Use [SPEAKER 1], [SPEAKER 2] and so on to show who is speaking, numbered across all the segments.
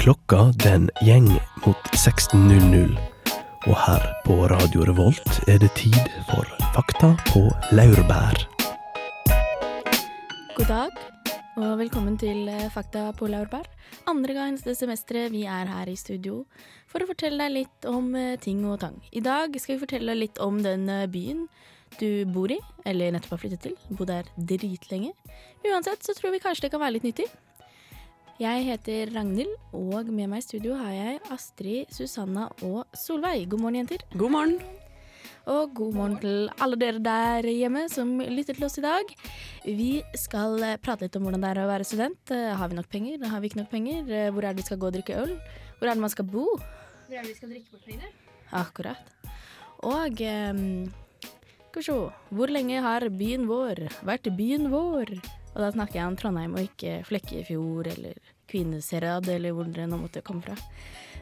[SPEAKER 1] Klokka den gjeng mot 16.00. Og her på Radio Revolt er det tid for Fakta på laurbær.
[SPEAKER 2] God dag, og velkommen til eh, Fakta på laurbær. Andre gangs det semesteret vi er her i studio for å fortelle deg litt om eh, ting og tang. I dag skal vi fortelle litt om den eh, byen du bor i, eller nettopp har flyttet til. Bodd der dritlenge. Uansett så tror vi kanskje det kan være litt nyttig. Jeg heter Ragnhild, og med meg i studio har jeg Astrid, Susanna og Solveig. God morgen, jenter.
[SPEAKER 3] God morgen.
[SPEAKER 2] Og god morgen til alle dere der hjemme som lytter til oss i dag. Vi skal eh, prate litt om hvordan det er å være student. Eh, Har vi nok penger? Har vi ikke nok penger? Eh, Hvor er det vi skal gå og drikke øl? Hvor er det man skal bo?
[SPEAKER 4] Hvor er det vi skal drikke bort pengene?
[SPEAKER 2] Akkurat. Og ehm, skal vi se Hvor lenge har byen vår vært byen vår? Og da snakker jeg om Trondheim og ikke Flekkefjord eller Kvinesherad eller hvor dere nå måtte komme fra.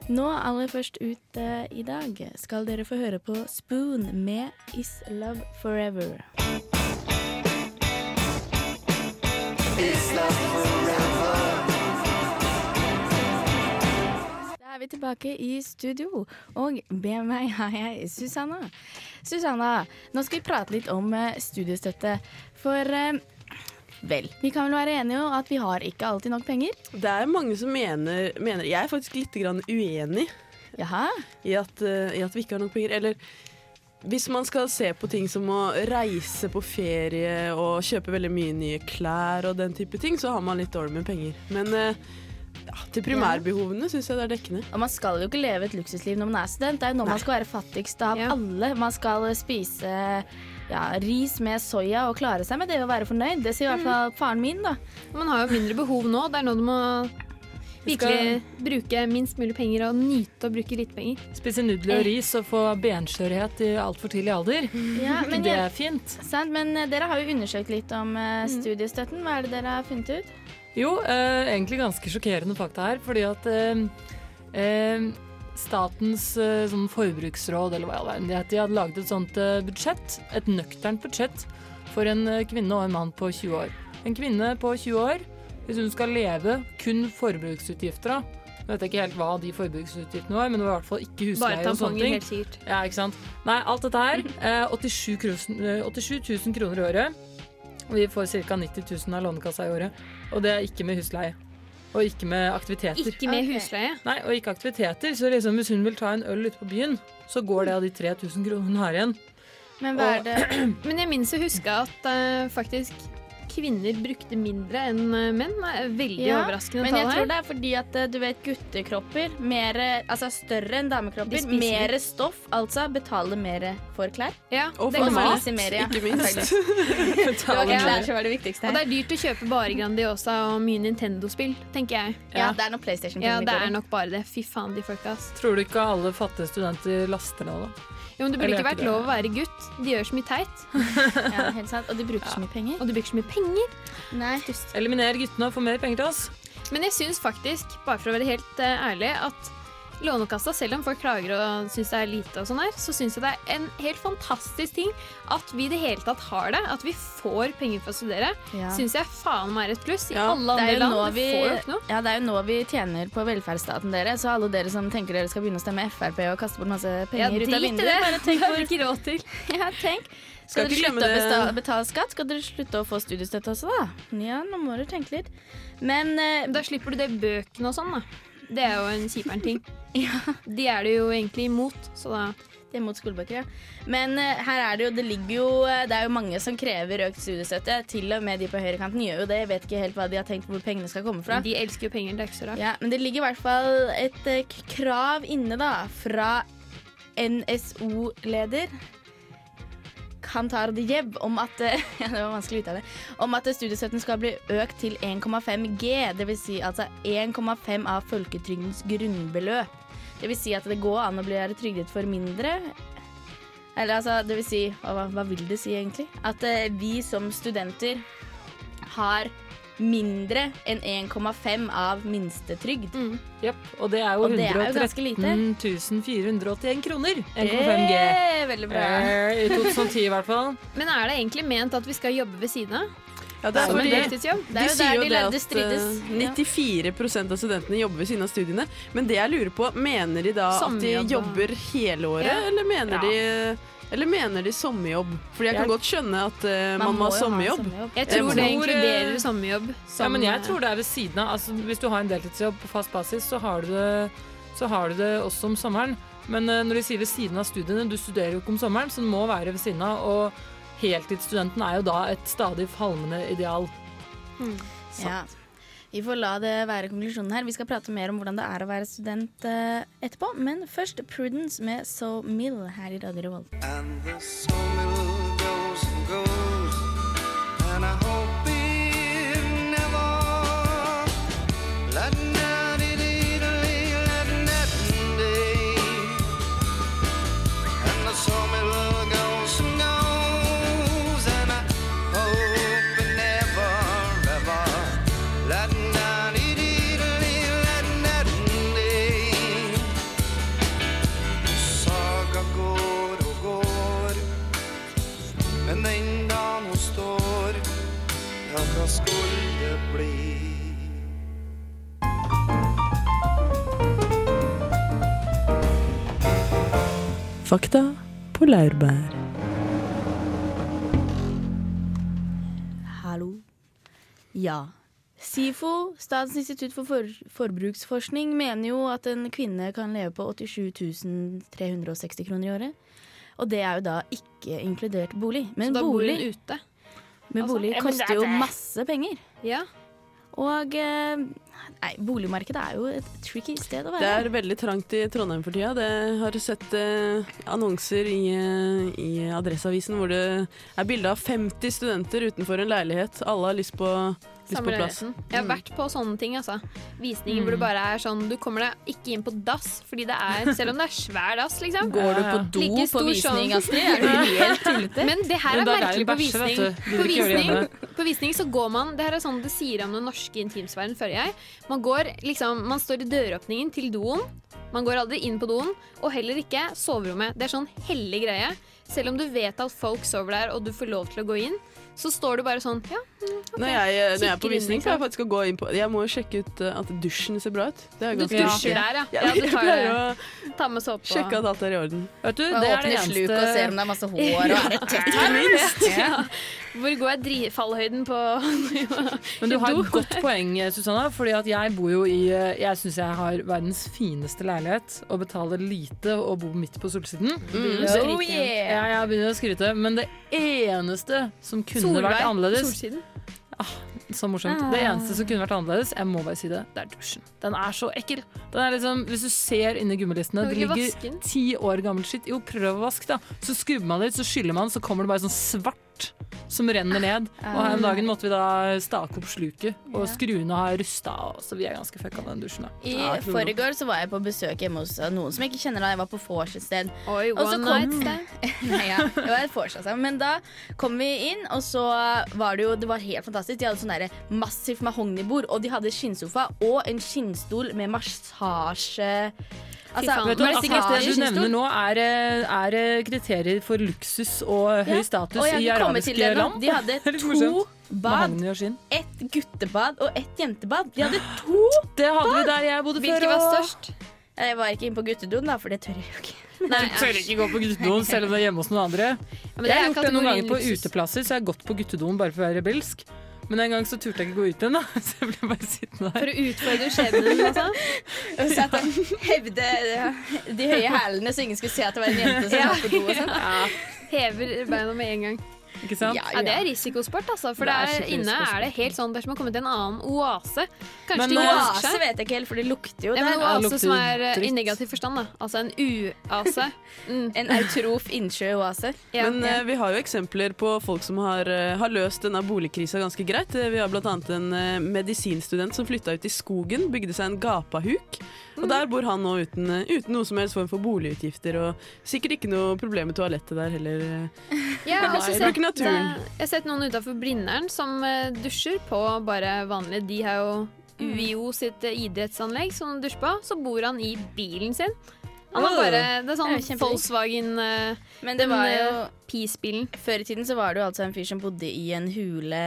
[SPEAKER 2] Nå aller først ut uh, i dag skal dere få høre på Spoon med Is Love Forever. Da er vi tilbake i studio, og med meg har jeg Susanna. Susanna, nå skal vi prate litt om eh, studiestøtte. For eh, vel, vi kan vel være enige om at vi har ikke alltid nok penger?
[SPEAKER 3] Det er mange som mener, mener Jeg er faktisk litt grann uenig
[SPEAKER 2] Jaha?
[SPEAKER 3] i at, eh, i at vi ikke har nok penger. Eller hvis man skal se på ting som å reise på ferie og kjøpe veldig mye nye klær og den type ting, så har man litt dårlig med penger. Men eh, ja, til primærbehovene syns jeg det er dekkende.
[SPEAKER 2] Og man skal jo ikke leve et luksusliv når man er student. Det er jo når
[SPEAKER 3] Nei.
[SPEAKER 2] man skal være fattigst av
[SPEAKER 4] Ja.
[SPEAKER 2] alle. Man skal spise ja, ris med soya og klare seg med det å være fornøyd. Det sier i hvert fall faren min, da.
[SPEAKER 4] Man har jo mindre behov nå. Det er nå du må virkelig bruke minst mulig penger og nyte å bruke litt penger.
[SPEAKER 5] Spise nudler og ris og få benskjørhet i altfor tidlig alder.
[SPEAKER 2] Ja, men,
[SPEAKER 5] det er fint.
[SPEAKER 2] sant, men eh, dere har jo undersøkt litt om eh, studiestøtten. Hva er det dere har funnet ut?
[SPEAKER 5] Jo, eh, egentlig ganske sjokkerende fakta her, fordi at eh, eh, Statens eh, sånn forbruksråd, eller hva i all verden det de hadde laget et sånt eh, budsjett, et nøkternt budsjett, for en eh, kvinne og en mann på 20 år. En kvinne på 20 år, hvis hun skal leve kun forbruksutgifter, av jeg vet ikke helt hva de forbruksutgiftene var, men det var i hvert fall ikke husleie og sånne ting.
[SPEAKER 4] helt sikkert.
[SPEAKER 5] Ja, ikke sant? Nei, alt dette her. Eh, 87, krosen- eh, 87 000 kroner i året. Vi får ca. 90 000 av Lånekassa i året. Og det er ikke med husleie. Og ikke med aktiviteter.
[SPEAKER 4] Ikke med
[SPEAKER 2] Ok.
[SPEAKER 4] husleie.
[SPEAKER 5] Nei, og ikke aktiviteter. Så liksom, hvis hun vil ta en øl ute på byen, så går det av de 3000 kronene hun har igjen.
[SPEAKER 2] Men hva er
[SPEAKER 5] Og-
[SPEAKER 2] det
[SPEAKER 4] Men jeg minnes å huske at uh, faktisk kvinner brukte mindre enn eh, menn. Er veldig
[SPEAKER 2] Ja,
[SPEAKER 4] overraskende
[SPEAKER 2] Men jeg tror det er fordi at eh, du vet guttekropper, mer, altså større enn damekropper,
[SPEAKER 4] spiser
[SPEAKER 2] mer stoff, altså betaler mer for klær.
[SPEAKER 4] Ja,
[SPEAKER 3] Og for mat,
[SPEAKER 2] mer, ja.
[SPEAKER 3] ikke minst.
[SPEAKER 2] Ikke
[SPEAKER 4] Ja.
[SPEAKER 2] klær som var det viktigste.
[SPEAKER 4] Og det er dyrt å kjøpe bare Grandiosa og mye Nintendo-spill, tenker jeg.
[SPEAKER 2] Ja, det er nok PlayStation.
[SPEAKER 4] Ja, det er nok bare det. Fy faen, de folka.
[SPEAKER 5] Tror du ikke alle fattige studenter laster nå da?
[SPEAKER 4] Jo, men det burde ikke vært lov å være gutt. De gjør så mye teit.
[SPEAKER 2] ja, helt sant. Og de bruker så mye penger.
[SPEAKER 4] Og de bruker så mye penger.
[SPEAKER 2] Nei.
[SPEAKER 5] Eliminer guttene og få mer penger til oss.
[SPEAKER 4] Men jeg syns faktisk, bare for å være helt uh, ærlig, at Lånekassa, selv om folk klager og syns det er lite, og sånn her, så syns jeg det er en helt fantastisk ting at vi i det hele tatt har det. At vi får penger for å studere.
[SPEAKER 2] Ja.
[SPEAKER 4] Syns jeg faen meg er et pluss. I
[SPEAKER 3] Ja,
[SPEAKER 4] alle andre land
[SPEAKER 2] vi,
[SPEAKER 4] får jo ikke noe.
[SPEAKER 2] ja, det er jo nå vi tjener på velferdsstaten dere, så alle dere som tenker dere skal begynne å stemme Frp og kaste bort masse
[SPEAKER 4] Ja,
[SPEAKER 2] penger ut av vinduet, bare tenk
[SPEAKER 4] Det
[SPEAKER 2] hvor
[SPEAKER 4] ikke råd til.
[SPEAKER 2] Ja, tenk.
[SPEAKER 3] Skal
[SPEAKER 2] dere slutte å betale skatt, skal dere slutte å få studiestøtte også, da? Ja, nå må dere tenke litt. Men uh,
[SPEAKER 4] Da slipper du det bøkene og sånn, da. Det er jo en kjipere ting.
[SPEAKER 2] ja,
[SPEAKER 4] De er det jo egentlig imot, så da
[SPEAKER 2] det er mot skolebøker, ja. Men uh, her er det jo Det ligger jo eh, Det er jo mange som krever økt studiestøtte. Til og med de på høyrekanten gjør jo det. Jeg vet ikke helt hva de har tenkt hvor pengene skal komme fra.
[SPEAKER 4] De elsker jo penger, det er ikke så rart.
[SPEAKER 2] Ja, men det ligger i hvert fall et uh, krav inne da fra NSO-leder Kantar Dieb om at ja, det var vanskelig å uttale Om at studiestøtten skal bli økt til 1,5 G, dvs. Si altså 1,5 av folketrygdens grunnbeløp. Det vil si at det går an å bli trygdet for mindre. Eller altså, det vil si Hva, hva vil det si, egentlig? At eh, vi som studenter har mindre enn 1,5 av minstetrygd.
[SPEAKER 4] Mm.
[SPEAKER 5] Yep. Og det er jo
[SPEAKER 2] det er jo
[SPEAKER 5] 113 481 kroner. 1,5 G.
[SPEAKER 2] Er Veldig bra.
[SPEAKER 5] Eh, I 2010 i hvert fall.
[SPEAKER 4] Men er det egentlig ment at vi skal jobbe ved siden av?
[SPEAKER 3] Ja, det er fordi.
[SPEAKER 2] Det er
[SPEAKER 3] de
[SPEAKER 2] jo
[SPEAKER 3] sier
[SPEAKER 2] der
[SPEAKER 3] jo
[SPEAKER 2] de
[SPEAKER 3] det
[SPEAKER 2] lærde
[SPEAKER 3] at
[SPEAKER 2] strides.
[SPEAKER 3] eh, 94% av studentene jobber ved siden av studiene. Men det jeg lurer på, mener de da at de jobber hele året,
[SPEAKER 4] Ja.
[SPEAKER 3] eller mener
[SPEAKER 5] Ja.
[SPEAKER 3] de eller mener de sommerjobb? Fordi jeg kan godt skjønne at uh, man, må ha sommerjobb.
[SPEAKER 2] sommerjobb.
[SPEAKER 4] Jeg tror det inkluderer sommerjobb. Som, Ja,
[SPEAKER 5] men jeg
[SPEAKER 4] eh,
[SPEAKER 5] tror det er ved siden av. Altså, hvis du har en deltidsjobb på fast basis, så har du det, så har du det også om sommeren. Men uh, når de sier ved siden av studiene, du studerer jo ikke om sommeren, så det må være ved siden av. Og heltidsstudenten er jo da et stadig falmende ideal.
[SPEAKER 2] Ja. Vi får la det være konklusjonen her. Vi skal prate mer om hvordan det er å være student eh, etterpå. Men først Prudence med So Mill her i Radio Revolt.
[SPEAKER 6] And the sawmill
[SPEAKER 3] Fakta på laurbær.
[SPEAKER 2] Hallo. Ja. SIFO, Statens institutt for for forbruksforskning, mener jo at en kvinne kan leve på 87 360 kroner i året. Og det er jo da ikke inkludert bolig. Men
[SPEAKER 4] så da bor hun ute.
[SPEAKER 2] men
[SPEAKER 4] Altså,
[SPEAKER 2] bolig koster
[SPEAKER 5] er
[SPEAKER 2] jo masse penger.
[SPEAKER 4] Ja.
[SPEAKER 2] Og eh, nei, boligmarkedet er jo et tricky sted å
[SPEAKER 3] Det er veldig trangt i Trondheim for tida. Det har sett eh, annonser i, eh, i Adresseavisen hvor det er bilde av 50 studenter utenfor en leilighet. Alle har lyst på,
[SPEAKER 4] Samme leiligheten. Jeg har vært på sånne ting, altså. Visninger hvor det bare er sånn Du kommer deg ikke inn på dass, fordi det er Selv om det er svær dass, liksom.
[SPEAKER 2] Går du på do
[SPEAKER 4] Like
[SPEAKER 2] på visning,
[SPEAKER 4] sånn.
[SPEAKER 2] Astrid? Er du helt tullete?
[SPEAKER 4] Men det her er
[SPEAKER 5] er
[SPEAKER 4] merkelig på visning.
[SPEAKER 5] du. Du
[SPEAKER 4] På visning, på visning så går man Det her er sånn det sier om den norske intimsfæren, føler jeg. Man går liksom Man står i døråpningen til doen. Man går aldri inn på doen, og heller ikke soverommet. Det er sånn hellig greie. Selv om du vet at folk sover der, og du får lov til å gå inn, så står du bare sånn Ja,
[SPEAKER 3] Når, jeg, når jeg er på visning, så jeg faktisk å gå inn på Jeg må jo sjekke ut eh, at dusjen ser bra ut. Det er
[SPEAKER 4] du
[SPEAKER 3] ganske
[SPEAKER 4] dusjer der, ja.
[SPEAKER 3] Ja,
[SPEAKER 4] ja du tar,
[SPEAKER 3] å
[SPEAKER 4] ta med såpe
[SPEAKER 3] sjekke at alt er i orden.
[SPEAKER 5] Vet du, det er
[SPEAKER 2] åpne
[SPEAKER 5] det
[SPEAKER 2] sluk og ser om det er masse hår. Og er det tett her? Ja.
[SPEAKER 4] Hvor går jeg dri fallhøyden på
[SPEAKER 5] Men du har et godt poeng, Susanna. Fordi at jeg bor jo i Jeg syns jeg har verdens fineste leilighet og betaler lite og bor midt på solsiden.
[SPEAKER 2] Mm, oh yeah.
[SPEAKER 5] Ja, jeg begynner å skryte. Men det eneste som kunne vært annerledes
[SPEAKER 4] Solsiden.
[SPEAKER 5] Så morsomt. Det eneste som kunne vært annerledes, jeg må bare si det, det er dusjen. Den er så ekkel. Den er liksom, hvis du ser inni gummilistene, det ligger ti år gammel skitt. Jo, prøv å vaske, da. Så skrubber man litt, så skyller man, så kommer det bare sånn svart som renner ned. Og her om dagen måtte vi da stake opp sluket, og skruene har rusta, så vi er ganske fucka med den dusjen. da.
[SPEAKER 2] I
[SPEAKER 5] Ja,
[SPEAKER 2] forrige så var jeg på besøk hjemme hos uh, noen som jeg ikke kjenner da jeg var på vors et sted.
[SPEAKER 4] Oi,
[SPEAKER 2] Og så
[SPEAKER 4] one
[SPEAKER 2] kom-
[SPEAKER 4] night stand.
[SPEAKER 2] Nei, ja, det var et vors, altså. Men da kom vi inn, og så var det jo Det var helt fantastisk. De hadde sånn derre massivt mahognibord, og de hadde skinnsofa og en skinnstol med massasje Altså.
[SPEAKER 5] Vet du, akkurat det du nevner nå, er, eh, er eh, kriterier for luksus og høy
[SPEAKER 2] Ja,
[SPEAKER 5] status
[SPEAKER 2] Og jeg
[SPEAKER 5] i arabiske
[SPEAKER 2] det
[SPEAKER 5] land.
[SPEAKER 2] De hadde to bad.
[SPEAKER 5] Og.
[SPEAKER 2] Ett guttebad og ett jentebad. De hadde to!
[SPEAKER 5] Det hadde vi der jeg bodde før.
[SPEAKER 4] Hvilket var størst?
[SPEAKER 2] Jeg var ikke inne på guttedoen, da, for det tør jeg jo ikke.
[SPEAKER 4] Nei,
[SPEAKER 5] Du tør ikke gå på guttedoen selv om det er hjemme hos noen andre.
[SPEAKER 4] Ja, men det
[SPEAKER 5] jeg har gjort det noen ganger på uteplasser, så jeg har gått på guttedoen bare for å være rebelsk. Men en gang så turte jeg ikke gå ut igjen, da. Så jeg ble bare sittende der.
[SPEAKER 4] For å utfordre skjebnen, altså.
[SPEAKER 2] Og så at han hevde de høye hælene, så ingen skulle se at det var en jente som
[SPEAKER 4] Ja.
[SPEAKER 2] var på do. og sånn.
[SPEAKER 4] Hever beina med en gang.
[SPEAKER 5] Ikke sant?
[SPEAKER 2] Ja,
[SPEAKER 4] Ja, det er risikosport, altså. For
[SPEAKER 5] er
[SPEAKER 4] der inne er det helt sånn Dersom man som å komme til en annen oase. Kanskje
[SPEAKER 5] Men
[SPEAKER 4] det
[SPEAKER 2] Oase
[SPEAKER 4] seg.
[SPEAKER 2] vet jeg ikke helt, for det lukter jo
[SPEAKER 4] Ja, men
[SPEAKER 2] der.
[SPEAKER 4] en
[SPEAKER 5] Ja, det
[SPEAKER 4] oase som er dritt. i negativ forstand, da. Altså en uase. Mm.
[SPEAKER 2] En eutrof innsjøoase.
[SPEAKER 4] Ja.
[SPEAKER 3] Men uh, vi har jo eksempler på folk som har, uh, har løst denne boligkrisa ganske greit. Eh, Vi har bl.a. en uh, medisinstudent som flytta ut i skogen, bygde seg en gapahuk. Og der bor han nå uten, eh, uten noe som helst form for boligutgifter, og sikkert ikke noe problem med toalettet der heller. Ja,
[SPEAKER 4] Jeg har sett, eh, jeg har sett noen utafor Blindern som eh, dusjer på bare vanlig De har jo UiO sitt eh, idrettsanlegg som han dusjer på. Så bor han i bilen sin. Han har bare, det er sånn
[SPEAKER 2] Det er.
[SPEAKER 4] Volkswagen eh,
[SPEAKER 2] Men det
[SPEAKER 4] Den,
[SPEAKER 2] var jo
[SPEAKER 4] eh, Peace-bilen.
[SPEAKER 2] Før i tiden så var det jo altså en fyr som bodde i en hule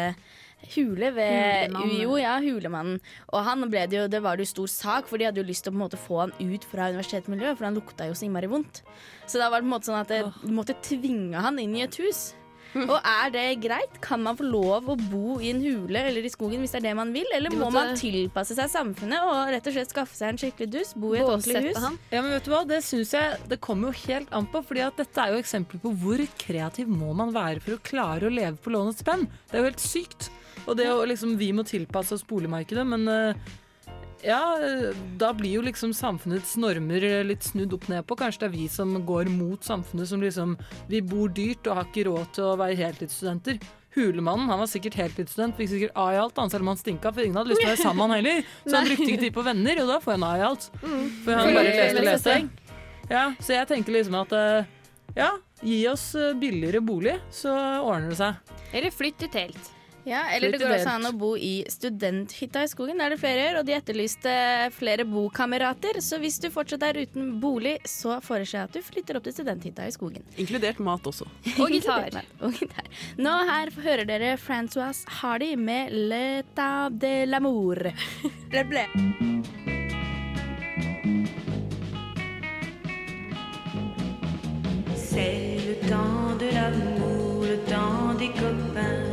[SPEAKER 2] Hule ved
[SPEAKER 4] Hulemannen.
[SPEAKER 2] UiO, ja, Hulemannen. Og han ble det jo, det var det jo stor sak, for de hadde jo lyst til å på en måte få han ut fra universitetsmiljøet, for han lukta jo så innmari vondt. Så da var det på en måte sånn at det, de måtte tvinge han inn i et hus. Og er det greit? Kan man få lov å bo i en hule eller i skogen hvis det er det man vil, eller må man tilpasse seg samfunnet og rett og slett skaffe seg en skikkelig dus? Bo i et ordentlig hus?
[SPEAKER 4] han.
[SPEAKER 5] Ja, men vet du hva? Det syns jeg Det kommer jo helt an på, fordi at dette er jo eksempler på hvor kreativ må man være for å klare å leve på lånets spenn. Det er jo helt sykt. Og det å liksom Vi må tilpasse oss boligmarkedet, men eh, ja, eh, da blir jo liksom samfunnets normer eh, litt snudd opp ned på. Kanskje det er vi som går mot samfunnet som liksom Vi bor dyrt og har ikke råd til å være heltidsstudenter. Hulemannen han var sikkert heltidsstudent, fikk sikkert A i alt, han, selv om han stinka, for ingen hadde lyst til å være sammen med han heller. Så han brukte ikke tid på venner, og da får han A i alt. For han bare leste og leste. Ja, så jeg tenker liksom at ja, gi oss billigere bolig, så ordner det seg.
[SPEAKER 4] Eller flytt til telt.
[SPEAKER 2] Ja, eller det går også an å bo i studenthytta i skogen, der det flere gjør, og de etterlyste flere bokamerater. Så hvis du fortsatt er uten bolig, så foreslår jeg at du flytter opp til studenthytta i skogen.
[SPEAKER 3] Inkludert mat også.
[SPEAKER 4] Og gitar.
[SPEAKER 2] Og gitar. Nå her hører dere Francois Hardy med 'Leta de l'amour. Ble, ble.
[SPEAKER 7] C'est le temps de l'amour, le temps des copains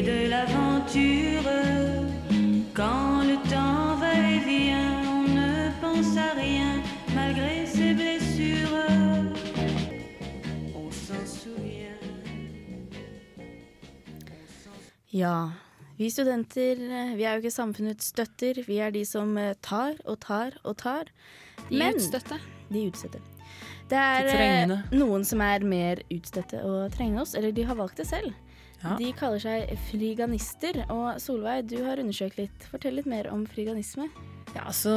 [SPEAKER 7] et de l'aventure. Quand le temps va et vient, on ne pense à rien malgré ses blessures. On s'en souvient.
[SPEAKER 2] Ja, vi studenter vi er jo ikke samfunnets støtter. Vi er de som eh, tar og tar og tar. Men-
[SPEAKER 4] de utstøtte.
[SPEAKER 2] De utstøtte. Det er
[SPEAKER 5] De
[SPEAKER 2] eh, noen som er mer utstøtte og trenger oss, eller de har valgt det selv.
[SPEAKER 5] Ja.
[SPEAKER 2] De kaller seg friganister. Og Solveig, du har undersøkt litt. Fortell litt mer om friganisme.
[SPEAKER 5] Ja, altså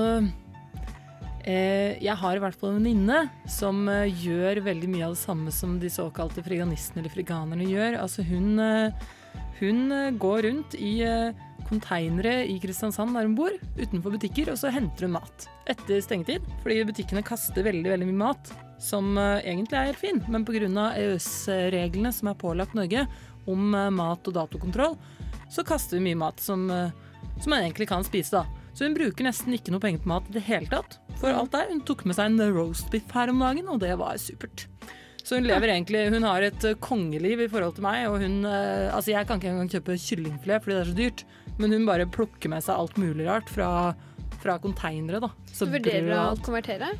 [SPEAKER 5] eh, Jeg har i hvert fall en venninne som eh, gjør veldig mye av det samme som de såkalte friganistene eller friganerne gjør. Altså hun, eh, hun eh, går rundt i eh, konteinere i Kristiansand der hun bor, utenfor butikker, og så henter hun mat etter stengetid. Fordi butikkene kaster veldig, veldig mye mat som eh, egentlig er fin, men pga. EØS-reglene som er pålagt Norge om eh, mat og datokontroll, så kaster vi mye mat som, eh, som man egentlig kan spise, da. Så hun bruker nesten ikke noe penger på mat i det hele tatt. For alt der. Hun tok med seg en roast beef her om dagen, og det var supert. Så hun lever egentlig Hun har et eh, kongeliv i forhold til meg, og hun Altså, jeg kan ikke engang kjøpe kyllingfilet fordi det er så dyrt, men hun bare plukker med seg alt mulig rart fra, fra konteinere, da. Så
[SPEAKER 4] vurderer
[SPEAKER 5] du
[SPEAKER 4] å konvertere?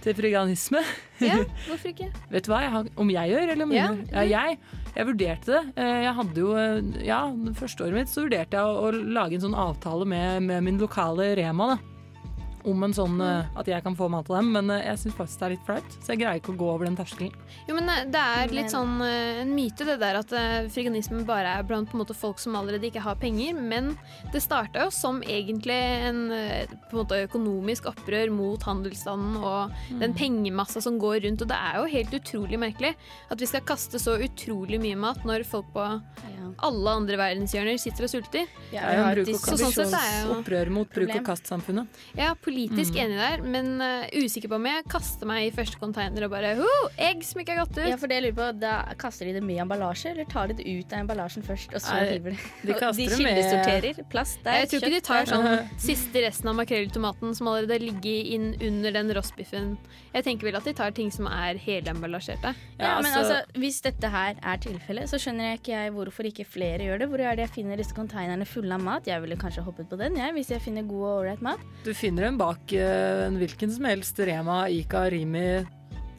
[SPEAKER 5] Til friganisme.
[SPEAKER 4] Ja, hvorfor ikke?
[SPEAKER 5] Vet du hva, jeg har, om jeg gjør, eller om
[SPEAKER 4] Ja,
[SPEAKER 5] hun? Ja, jeg, jeg vurderte det. Eh, Jeg hadde jo, eh, ja, første året mitt så vurderte jeg å, å lage en sånn avtale med, med min lokale Rema, da. Om en sånn, eh, at jeg kan få mat av dem, men eh, jeg syns faktisk det er litt flaut. Så jeg greier ikke å gå over den terskelen.
[SPEAKER 4] Jo, men eh, Det er litt sånn en myte det der at eh, friganisme bare er blant på en måte folk som allerede ikke har penger. Men det starta jo som egentlig en på en måte økonomisk opprør mot handelsstanden og den pengemassa som går rundt. Og det er jo helt utrolig merkelig at vi skal kaste så utrolig mye mat når folk på alle andre verdenshjørner sitter og sulter.
[SPEAKER 5] Ja, en bruk- og
[SPEAKER 4] Så sånn sett er jeg jo-
[SPEAKER 5] opprør mot bruk-
[SPEAKER 2] Problem.
[SPEAKER 5] og kast-samfunnet.
[SPEAKER 4] Ja, politisk enig der, men uh, usikker på om jeg kaster meg i første container og bare «Ho, egg som ikke er gått ut.
[SPEAKER 2] Ja, for det jeg lurer på, da Kaster de det med emballasje, eller tar de det ut av emballasjen først? Og så
[SPEAKER 5] Nei,
[SPEAKER 2] hiver de
[SPEAKER 5] de
[SPEAKER 2] de kildesorterer. Plast der,
[SPEAKER 4] Jeg tror ikke de tar sånn siste resten av makrelltomaten som allerede ligger inn under den rostbiffen. Jeg tenker vel at de tar ting som er helemballasjerte.
[SPEAKER 2] Ja,
[SPEAKER 5] Ja,
[SPEAKER 2] men
[SPEAKER 5] altså-
[SPEAKER 2] altså, Hvis dette her er tilfellet, så skjønner jeg ikke jeg hvorfor ikke flere gjør det. Hvor er det jeg finner disse konteinerne fulle av mat? Jeg ville kanskje hoppet på den, jeg, hvis jeg finner god og ålreit mat.
[SPEAKER 5] Du finner dem bak en hvilken som helst Rema, Ica, Rimi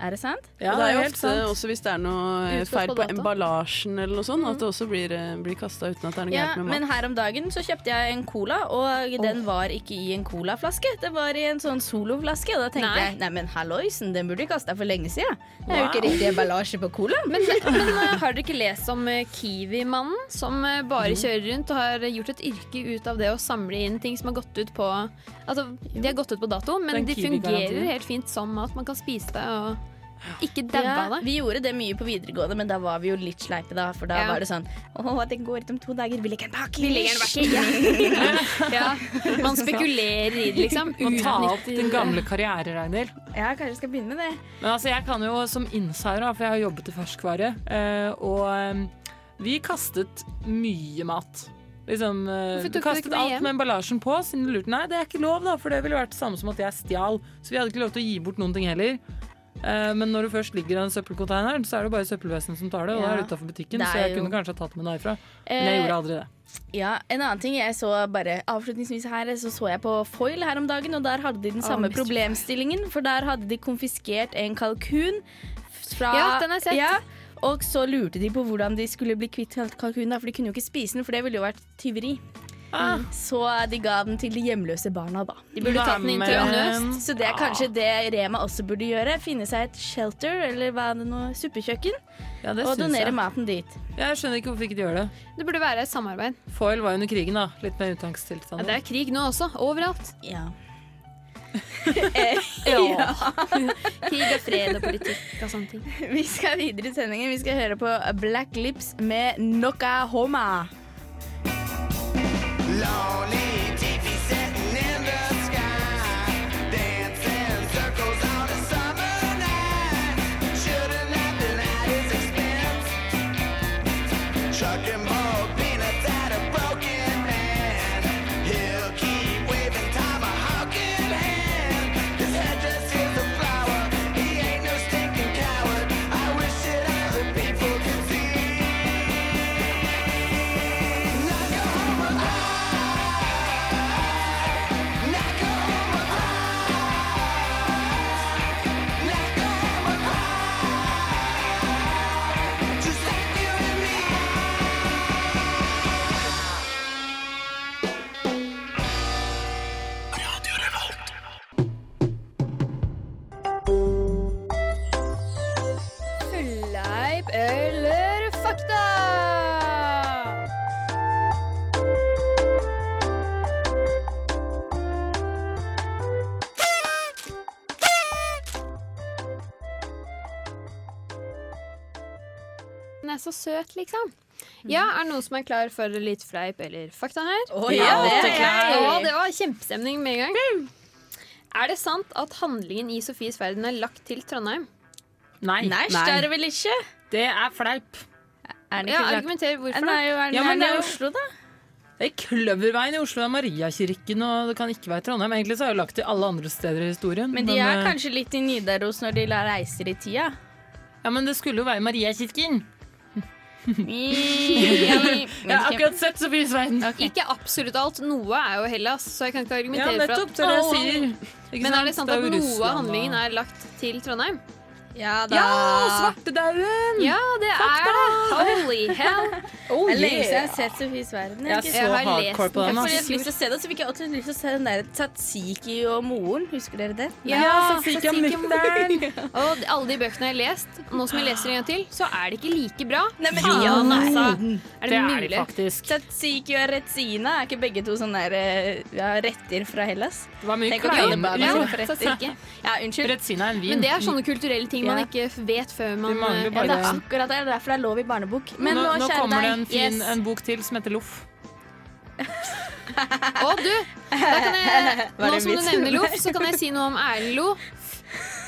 [SPEAKER 2] Er det sant?
[SPEAKER 5] Ja, det
[SPEAKER 3] er jo
[SPEAKER 5] helt
[SPEAKER 3] ofte
[SPEAKER 5] sant.
[SPEAKER 3] også hvis det er noe eh, feil
[SPEAKER 4] på
[SPEAKER 3] på emballasjen eller noe sånt, at det også blir, eh, blir kasta uten at det er noe
[SPEAKER 2] Ja,
[SPEAKER 3] gærent med
[SPEAKER 2] men her om dagen så kjøpte jeg en cola, og den var ikke i en colaflaske. Det var i en sånn soloflaske, og da tenkte
[SPEAKER 4] Nei.
[SPEAKER 2] jeg nei, men halloisen, den burde jeg kasta for lenge siden. Det er jo ikke riktig emballasje på colaen.
[SPEAKER 4] Men, men eh, har dere ikke lest om Kiwi-mannen som bare kjører rundt og har gjort et yrke ut av det å samle inn ting som har gått ut på Altså, de har gått ut på dato, men de fungerer helt fint som mat. Man kan spise det og ikke daue
[SPEAKER 2] Ja, vi gjorde det mye på videregående, men da var vi jo litt sleipe, da. For da
[SPEAKER 4] Ja.
[SPEAKER 2] var det sånn Å, det går ut om to dager. Vi legger den bak.
[SPEAKER 4] Vi legger. Ja. Man spekulerer i det, liksom.
[SPEAKER 5] Man tar opp
[SPEAKER 4] den
[SPEAKER 5] din gamle karriere, Ragnhild.
[SPEAKER 2] Ja, kanskje jeg skal begynne med det.
[SPEAKER 5] Men altså, jeg kan jo som insider, da, for jeg har jobbet i ferskvare, eh, og eh, vi kastet mye mat. Liksom, eh, du kastet alt med emballasjen på, siden du lurte. Nei, det er ikke lov, da, for det ville vært det samme som at jeg stjal. Så vi hadde ikke lov til å gi bort noen ting heller. Eh, men når du først ligger i en søppelcontaineren, så er det bare søppelvesenet som tar det, og det er utafor butikken,
[SPEAKER 2] Det
[SPEAKER 5] så
[SPEAKER 2] er
[SPEAKER 5] jeg
[SPEAKER 2] jo-
[SPEAKER 5] kunne kanskje ha tatt med derfra. Men jeg
[SPEAKER 2] Eh,
[SPEAKER 5] gjorde aldri det.
[SPEAKER 2] Ja, En annen ting jeg så bare avslutningsvis her, så så jeg på Foil her om dagen, og der hadde de den samme
[SPEAKER 4] Mr.
[SPEAKER 2] problemstillingen. For der hadde de konfiskert en kalkun fra
[SPEAKER 4] Ja, den har jeg sett.
[SPEAKER 2] Ja, og så lurte de på hvordan de skulle bli kvitt kalkunen, for de kunne jo ikke spise den, for det ville jo vært tyveri.
[SPEAKER 5] Ah.
[SPEAKER 2] Så de ga den til de hjemløse barna, da.
[SPEAKER 4] De burde tatt den inn til. Nøst.
[SPEAKER 2] Så det er kanskje det Rema også burde gjøre. Finne seg et shelter, eller hva er det nå, suppekjøkken,
[SPEAKER 5] Ja, det
[SPEAKER 2] og donere
[SPEAKER 5] jeg.
[SPEAKER 2] maten dit.
[SPEAKER 5] Jeg skjønner ikke hvorfor ikke de gjør det.
[SPEAKER 4] Det burde være et samarbeid.
[SPEAKER 5] Foil var under krigen, da. Litt mer
[SPEAKER 4] Ja, det er krig nå også, overalt.
[SPEAKER 2] Ja.
[SPEAKER 5] Ja.
[SPEAKER 4] Krig og fred og politikk og sånne ting.
[SPEAKER 2] Vi skal videre i sendingen. Vi skal høre på Black Lips med Noka Homa.
[SPEAKER 6] Lonely
[SPEAKER 4] søt, liksom. Ja, Er det noen som er klar for litt fleip eller fakta her?
[SPEAKER 2] ja, det er.
[SPEAKER 4] Å, det var kjempestemning med en gang. Er det sant at handlingen i Sofies verden er lagt til Trondheim?
[SPEAKER 5] Nei,
[SPEAKER 2] Nei, det er det vel ikke?
[SPEAKER 5] det er fleip.
[SPEAKER 2] Er det
[SPEAKER 4] Ja,
[SPEAKER 2] ikke lagt-
[SPEAKER 4] Argumenter hvorfor
[SPEAKER 2] Nei, jo, er
[SPEAKER 5] Ja, men det
[SPEAKER 2] er
[SPEAKER 5] jo-
[SPEAKER 2] Oslo, da?
[SPEAKER 5] Det er Kløverveien i Oslo, det er Mariakirken, og det kan ikke være Trondheim. Egentlig så er det lagt til alle andre steder i historien.
[SPEAKER 2] Men de er
[SPEAKER 5] eh,
[SPEAKER 2] kanskje litt i Nidaros når de la reiser i tida.
[SPEAKER 5] Ja, men det skulle jo være Mariakirken. Jeg har akkurat sett Sofies verden.
[SPEAKER 4] Ikke absolutt alt. Noe er jo Hellas, så jeg kan ikke
[SPEAKER 5] Ja, nettopp.
[SPEAKER 4] for
[SPEAKER 5] Det er det jeg sier. Ikke
[SPEAKER 4] Men er det sant at noe av handlingen er lagt til Trondheim?
[SPEAKER 2] Ja da.
[SPEAKER 5] Ja, svartedauden!
[SPEAKER 4] Ja, det er det! Holy hell!
[SPEAKER 5] Oh,
[SPEAKER 2] Det er lenge siden jeg har sett Sofies verden.
[SPEAKER 5] Jeg jeg,
[SPEAKER 4] Jeg har lest
[SPEAKER 5] på
[SPEAKER 4] den.
[SPEAKER 2] Jeg får lyst til å se det, så fikk jeg også lyst til å se den der Tatsiki og moren. Husker dere det?
[SPEAKER 5] Ja, Tatsiki
[SPEAKER 4] og
[SPEAKER 5] Muttern.
[SPEAKER 4] Og alle de bøkene jeg har lest, nå som jeg leser en gang til, så er det ikke like bra.
[SPEAKER 2] Nei, men ja, nei.
[SPEAKER 4] altså. Er
[SPEAKER 5] Det
[SPEAKER 4] det,
[SPEAKER 5] er de faktisk.
[SPEAKER 2] Tatsiki og Retsina er ikke begge to sånne der, eh, ja, retter fra Hellas?
[SPEAKER 5] Det var mye
[SPEAKER 2] Tenk å kalle
[SPEAKER 5] klein.
[SPEAKER 4] Ja.
[SPEAKER 2] Ja, unnskyld.
[SPEAKER 5] Retsina er en vin.
[SPEAKER 4] Men det er sånne kulturelle ting man ikke vet før man
[SPEAKER 5] De
[SPEAKER 4] eh,
[SPEAKER 5] bare-
[SPEAKER 2] Ja, det er akkurat det. Det er derfor det er lov i barnebok. Men
[SPEAKER 5] nå,
[SPEAKER 2] nå,
[SPEAKER 5] nå kommer det en, fin,
[SPEAKER 2] yes.
[SPEAKER 5] en bok til som heter Loff.
[SPEAKER 4] Å, du! Da kan jeg, nå som du nevner Loff, så kan jeg si noe om Erlend Lo.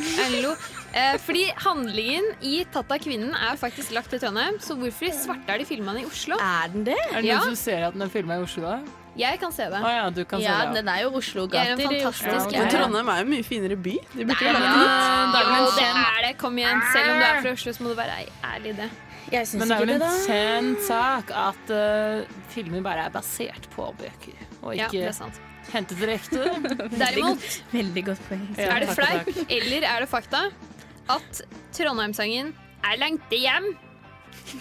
[SPEAKER 4] Erlend Lo. Eh, fordi handlingen i 'Tatt av kvinnen' er faktisk lagt til Trondheim. Så hvorfor i svarte er de filma i Oslo?
[SPEAKER 2] Er den det?
[SPEAKER 5] Er det
[SPEAKER 4] Ja.
[SPEAKER 5] noen som ser at den er filma i Oslo? da?
[SPEAKER 4] Jeg kan se det.
[SPEAKER 5] Oh, ja, du kan
[SPEAKER 2] Ja,
[SPEAKER 5] se det.
[SPEAKER 2] den er jo
[SPEAKER 4] er
[SPEAKER 2] Oslo-gater
[SPEAKER 5] Ja,
[SPEAKER 3] Men. Trondheim er jo en mye finere by. De burde jo
[SPEAKER 4] Ja,
[SPEAKER 3] hit.
[SPEAKER 5] det er
[SPEAKER 4] det er det. Kom igjen. Selv om du er fra Oslo, så må du være ærlig i det.
[SPEAKER 2] Jeg
[SPEAKER 5] Men det er
[SPEAKER 2] ikke
[SPEAKER 5] vel en kjent sak at uh, filmer bare er basert på bøker, og
[SPEAKER 4] Ja, det
[SPEAKER 5] ikke
[SPEAKER 4] er sant.
[SPEAKER 5] hentet direkte.
[SPEAKER 4] Derimot
[SPEAKER 2] Veldig godt poeng.
[SPEAKER 4] Er det fleip eller er det fakta at Trondheimssangen er lengte hjem.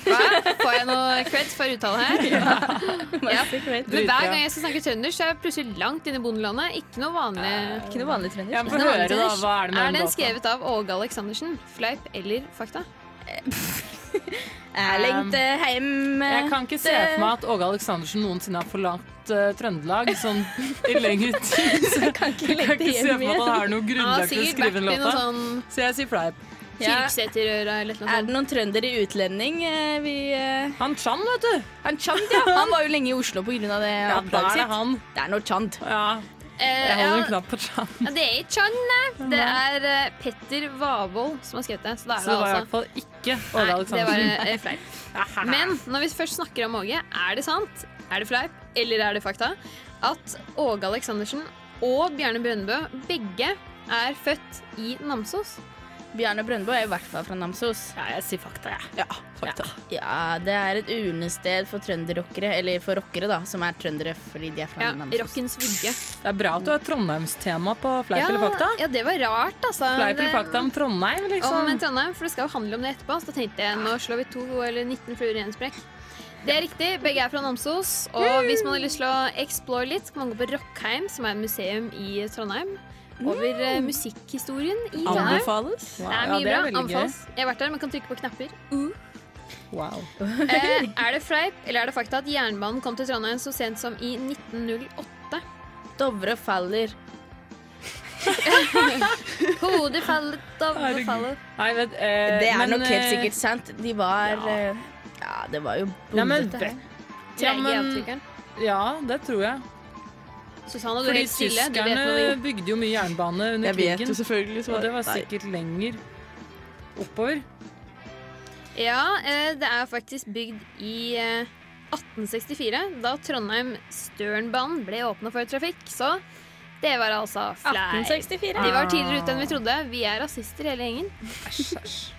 [SPEAKER 4] Hva? Får jeg noe cred for uttale her? Ja.
[SPEAKER 2] ja.
[SPEAKER 4] Men hver gang jeg skal snakke trønder, så er jeg plutselig langt inne i bondelandet. Ikke noe vanlig.
[SPEAKER 2] Ikke noe vanlig trønder.
[SPEAKER 5] Ja, Få høre, da. Hva er det med
[SPEAKER 4] Er den skrevet av Åge Aleksandersen? Fleip eller fakta?
[SPEAKER 2] Jeg lengter hjem
[SPEAKER 5] Jeg kan ikke se for meg at Åge Aleksandersen noensinne har forlatt uh, Trøndelag sånn i lengre tid. Så jeg
[SPEAKER 2] kan ikke
[SPEAKER 5] kan ikke se for meg at han har noe grunnlag til å skrive
[SPEAKER 4] den
[SPEAKER 5] en låta.
[SPEAKER 4] sånn
[SPEAKER 5] Så jeg sier fleip.
[SPEAKER 4] Kyrksæterøra eller noe
[SPEAKER 2] Er det noen trønder i utlending? eh, Vi, eh,
[SPEAKER 5] Han Chand, vet du.
[SPEAKER 2] han Chand, ja. Han var jo lenge i Oslo pga. det
[SPEAKER 5] Ja,
[SPEAKER 2] oppdraget
[SPEAKER 5] det
[SPEAKER 2] sitt.
[SPEAKER 5] han.
[SPEAKER 2] Det er noe Chand.
[SPEAKER 5] Ja,
[SPEAKER 4] Eh,
[SPEAKER 5] jeg holder en knapp på Chan.
[SPEAKER 4] ja, det er ikke han, nei. Det er Petter Vavold som har skrevet det. Så det, er
[SPEAKER 5] Så
[SPEAKER 4] det
[SPEAKER 5] var i
[SPEAKER 4] altså
[SPEAKER 5] hvert fall ikke Åge
[SPEAKER 4] Nei, det var
[SPEAKER 5] Aleksandersen.
[SPEAKER 4] eh. Men når vi først snakker om Åge, er det sant? Er det fleip? eller er det fakta, at Åge Aleksandersen og Bjarne Brøndbø begge er født i Namsos.
[SPEAKER 2] Bjarne Brøndbo er i hvert fall fra Namsos.
[SPEAKER 5] Ja, jeg sier fakta, jeg.
[SPEAKER 3] Ja, fakta.
[SPEAKER 2] Ja, det er et urnested for trønderrockere, eller for rockere, da, som er trøndere fordi de er fra
[SPEAKER 4] Ja,
[SPEAKER 2] Namsos.
[SPEAKER 4] Rockens vugge.
[SPEAKER 5] Det er bra at du har Trondheimstema på Fleip
[SPEAKER 4] Ja,
[SPEAKER 5] eller fakta.
[SPEAKER 4] ja, det var rart, altså.
[SPEAKER 5] Fleip eller fakta om Trondheim,
[SPEAKER 4] Om
[SPEAKER 5] liksom.
[SPEAKER 4] Trondheim, for det skal jo handle om det etterpå. Så da tenkte jeg nå slår vi to eller 19 fluer i en sprekk. Det er riktig, begge er fra Namsos. Og hvis man har lyst til å explore litt, så kan man gå på Rockheim, som er et museum i Trondheim. Over mm. musikkhistorien i Trondheim.
[SPEAKER 3] Anbefales.
[SPEAKER 4] Det er
[SPEAKER 5] Ja,
[SPEAKER 4] mye
[SPEAKER 5] det er
[SPEAKER 4] bra. Anbefales. Jeg har vært der, man kan trykke på knapper.
[SPEAKER 5] Wow.
[SPEAKER 4] Eh, er det fleip eller er det fakta at jernbanen kom til Trondheim så sent som i 1908?
[SPEAKER 2] Dovre faller.
[SPEAKER 4] Hodet faller, dovre faller.
[SPEAKER 5] Nei, men, eh,
[SPEAKER 2] Det er
[SPEAKER 5] men,
[SPEAKER 2] nok helt
[SPEAKER 5] eh,
[SPEAKER 2] sikkert sant. De var
[SPEAKER 5] ja.
[SPEAKER 2] eh, Ja, det var jo
[SPEAKER 5] Ja, men
[SPEAKER 2] bondete.
[SPEAKER 5] Ja, men- Ja, det tror jeg.
[SPEAKER 4] Susanne, du
[SPEAKER 5] Fordi tyskerne bygde jo mye jernbane under
[SPEAKER 3] Jeg vet jo
[SPEAKER 5] krigen.
[SPEAKER 3] selvfølgelig. så-
[SPEAKER 5] Og det var
[SPEAKER 3] Nei.
[SPEAKER 5] sikkert lenger oppover.
[SPEAKER 4] Ja, eh, det er faktisk bygd i eh, 1864, da Trondheim-Størenbanen ble åpna for trafikk. Så det var altså flere.
[SPEAKER 2] 1864.
[SPEAKER 4] De var tidligere ute enn vi trodde. Vi er rasister hele gjengen.
[SPEAKER 5] Æsj, æsj.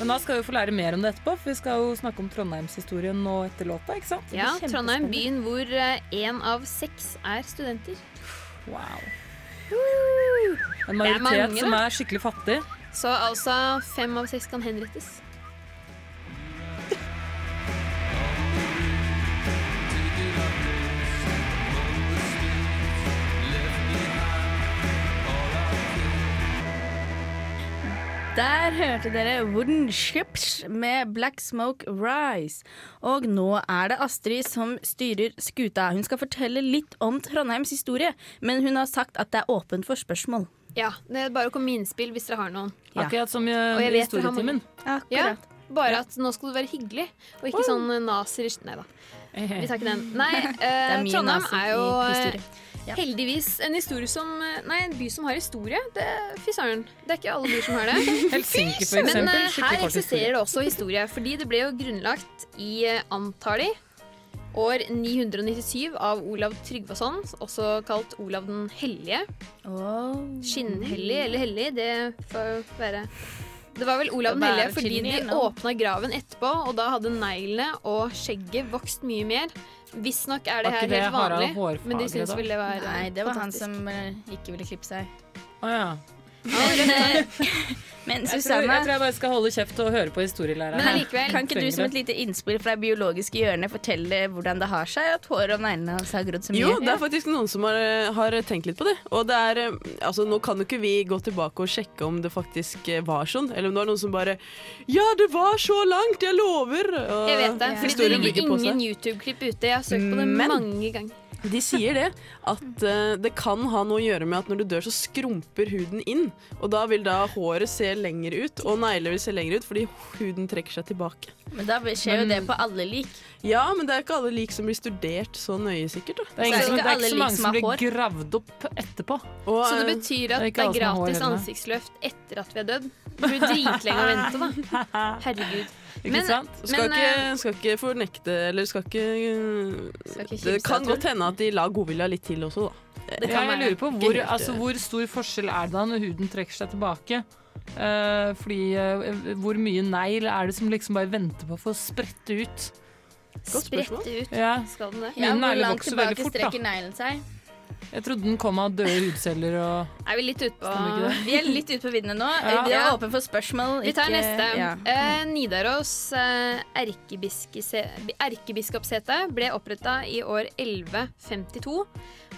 [SPEAKER 5] Men da skal vi få lære mer om det etterpå, for vi skal jo snakke om Trondheimshistorien nå etter låta, ikke sant?
[SPEAKER 4] Ja. Trondheim, byen hvor én av seks er studenter.
[SPEAKER 5] Wow.
[SPEAKER 4] En
[SPEAKER 5] En
[SPEAKER 4] er
[SPEAKER 5] majoritet
[SPEAKER 4] mange,
[SPEAKER 5] som er skikkelig fattig.
[SPEAKER 4] Så altså fem av seks kan henrettes.
[SPEAKER 2] Der hørte dere Wooden Ships med Black Smoke Rise. Og nå er det Astrid som styrer skuta. Hun skal fortelle litt om Trondheims historie, men hun har sagt at det er åpent for spørsmål.
[SPEAKER 4] Ja, det er bare å komme med innspill hvis dere har noen.
[SPEAKER 2] Ja.
[SPEAKER 5] Akkurat som i historietimen.
[SPEAKER 4] Ja, Bare at nå skal du være hyggelig, og ikke sånn nazier Nei da, vi tar ikke den. Nei, eh,
[SPEAKER 2] er
[SPEAKER 4] Trondheim er jo eh,
[SPEAKER 2] historie. Ja.
[SPEAKER 4] heldigvis en som eh, Nei, en by som har historie. Det, fy søren. Det er ikke alle byer som har det.
[SPEAKER 5] Helsinki, for
[SPEAKER 4] Men
[SPEAKER 5] eksempel.
[SPEAKER 4] Men
[SPEAKER 5] uh,
[SPEAKER 4] her eksisterer det også historie, fordi det ble jo grunnlagt i uh, Antali år 997 av Olav Tryggvason, også kalt Olav den hellige.
[SPEAKER 2] Oh.
[SPEAKER 4] Skinnhellig eller hellig, det får være Det var vel Olav den hellige fordi de åpna graven etterpå, og da hadde neglene og skjegget vokst mye mer. Visstnok er det her
[SPEAKER 5] det
[SPEAKER 4] helt vanlig, men de syntes vel det var
[SPEAKER 2] Nei, det var han som eh, ikke ville klippe seg.
[SPEAKER 5] Å ja.
[SPEAKER 2] Men
[SPEAKER 5] Jeg tror,
[SPEAKER 2] Susanne,
[SPEAKER 5] jeg tror jeg bare skal holde kjeft og høre på historielæreren.
[SPEAKER 4] Men allikevel,
[SPEAKER 2] kan ikke du som et lite innspill fra det biologiske hjørnet fortelle hvordan det har seg at håret og neglene hans har grodd så mye?
[SPEAKER 3] Jo, det er faktisk noen som har, har tenkt litt på det. Og det er, eh, altså Nå kan jo ikke vi gå tilbake og sjekke om det faktisk eh, var sånn, eller om det var noen som bare Ja, det var så langt, jeg lover! Og
[SPEAKER 4] jeg vet det, fordi det ligger ingen YouTube-klipp ute. Jeg har søkt på det
[SPEAKER 3] Men-
[SPEAKER 4] mange ganger.
[SPEAKER 3] De sier det, at uh, det kan ha noe å gjøre med at når du dør, så skrumper huden inn. Og da vil da håret se lenger ut, og negler vil se lenger ut, fordi huden trekker seg tilbake.
[SPEAKER 2] Men da skjer jo
[SPEAKER 5] Men-
[SPEAKER 2] det på alle lik.
[SPEAKER 3] Ja, men det er ikke alle lik som blir studert så nøye, sikkert. da.
[SPEAKER 5] Det er,
[SPEAKER 2] ikke, er det
[SPEAKER 5] er ikke så mange
[SPEAKER 2] som
[SPEAKER 5] som blir gravd opp etterpå.
[SPEAKER 3] Og,
[SPEAKER 4] Så det betyr
[SPEAKER 5] det
[SPEAKER 4] at
[SPEAKER 5] er
[SPEAKER 4] det er gratis ansiktsløft etter at vi er dødd. Det blir dritlenge å vente, da. Herregud.
[SPEAKER 5] Ikke
[SPEAKER 4] Men-
[SPEAKER 5] sant?
[SPEAKER 3] skal,
[SPEAKER 4] Men,
[SPEAKER 3] ikke, skal ikke fornekte Eller skal ikke,
[SPEAKER 2] Skal ikke
[SPEAKER 3] Det kan godt hende at de la godvilja litt til også, da.
[SPEAKER 2] Det kan
[SPEAKER 5] jeg lurer på hvor, altså,
[SPEAKER 3] eh.
[SPEAKER 5] hvor stor forskjell er det da når huden trekker seg tilbake? Uh, fordi uh, Hvor mye negl er det som liksom bare venter på å få sprette ut?
[SPEAKER 3] Godt spørsmål.
[SPEAKER 4] Sprette ut.
[SPEAKER 5] Ja,
[SPEAKER 4] Skal den det?
[SPEAKER 2] Ja, hvor langt
[SPEAKER 5] vokser veldig
[SPEAKER 2] tilbake
[SPEAKER 5] fort, da.
[SPEAKER 2] strekker neglen seg?
[SPEAKER 5] Jeg trodde den kom av døde hudceller og
[SPEAKER 4] Er vi litt ute på?
[SPEAKER 2] Vi er litt ute på viddene nå.
[SPEAKER 5] Ja.
[SPEAKER 2] Vi er åpne for spørsmål.
[SPEAKER 4] Vi tar
[SPEAKER 2] ikke-
[SPEAKER 4] neste.
[SPEAKER 2] Ja.
[SPEAKER 4] Eh, Nidaros eh, erkebiskopsete ble oppretta i år 1152.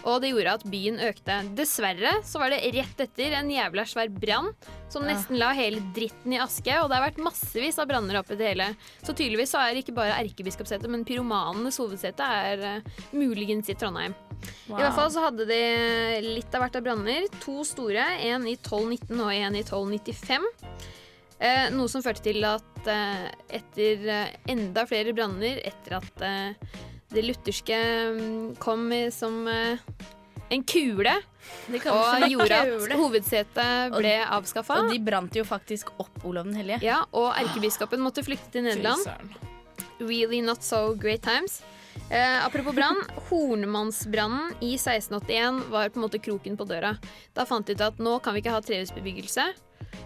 [SPEAKER 4] Og det gjorde at byen økte. Dessverre så var det rett etter en jævla svær brann som nesten la hele dritten i aske. Og det har vært massevis av branner oppi det hele. Så tydeligvis så er ikke bare erkebiskopsetet, men pyromanenes hovedsete er eh, muligens i Trondheim. I hvert fall så hadde de litt av hvert av branner. To store, en i 1219 og en i 1295. Eh, noe som førte til at eh, etter eh, enda flere branner, etter at eh, det lutherske mm, kom som eh, en kule og gjorde at hovedsetet ble avskaffa.
[SPEAKER 2] Og de brant jo faktisk opp Olav den hellige.
[SPEAKER 4] Ja, og erkebiskopen måtte flykte til Nederland. Really not so great times. Eh, apropos brann. Hornemannsbrannen i 1681 var på en måte kroken på døra. Da fant de ut at nå kan vi ikke ha trehusbebyggelse.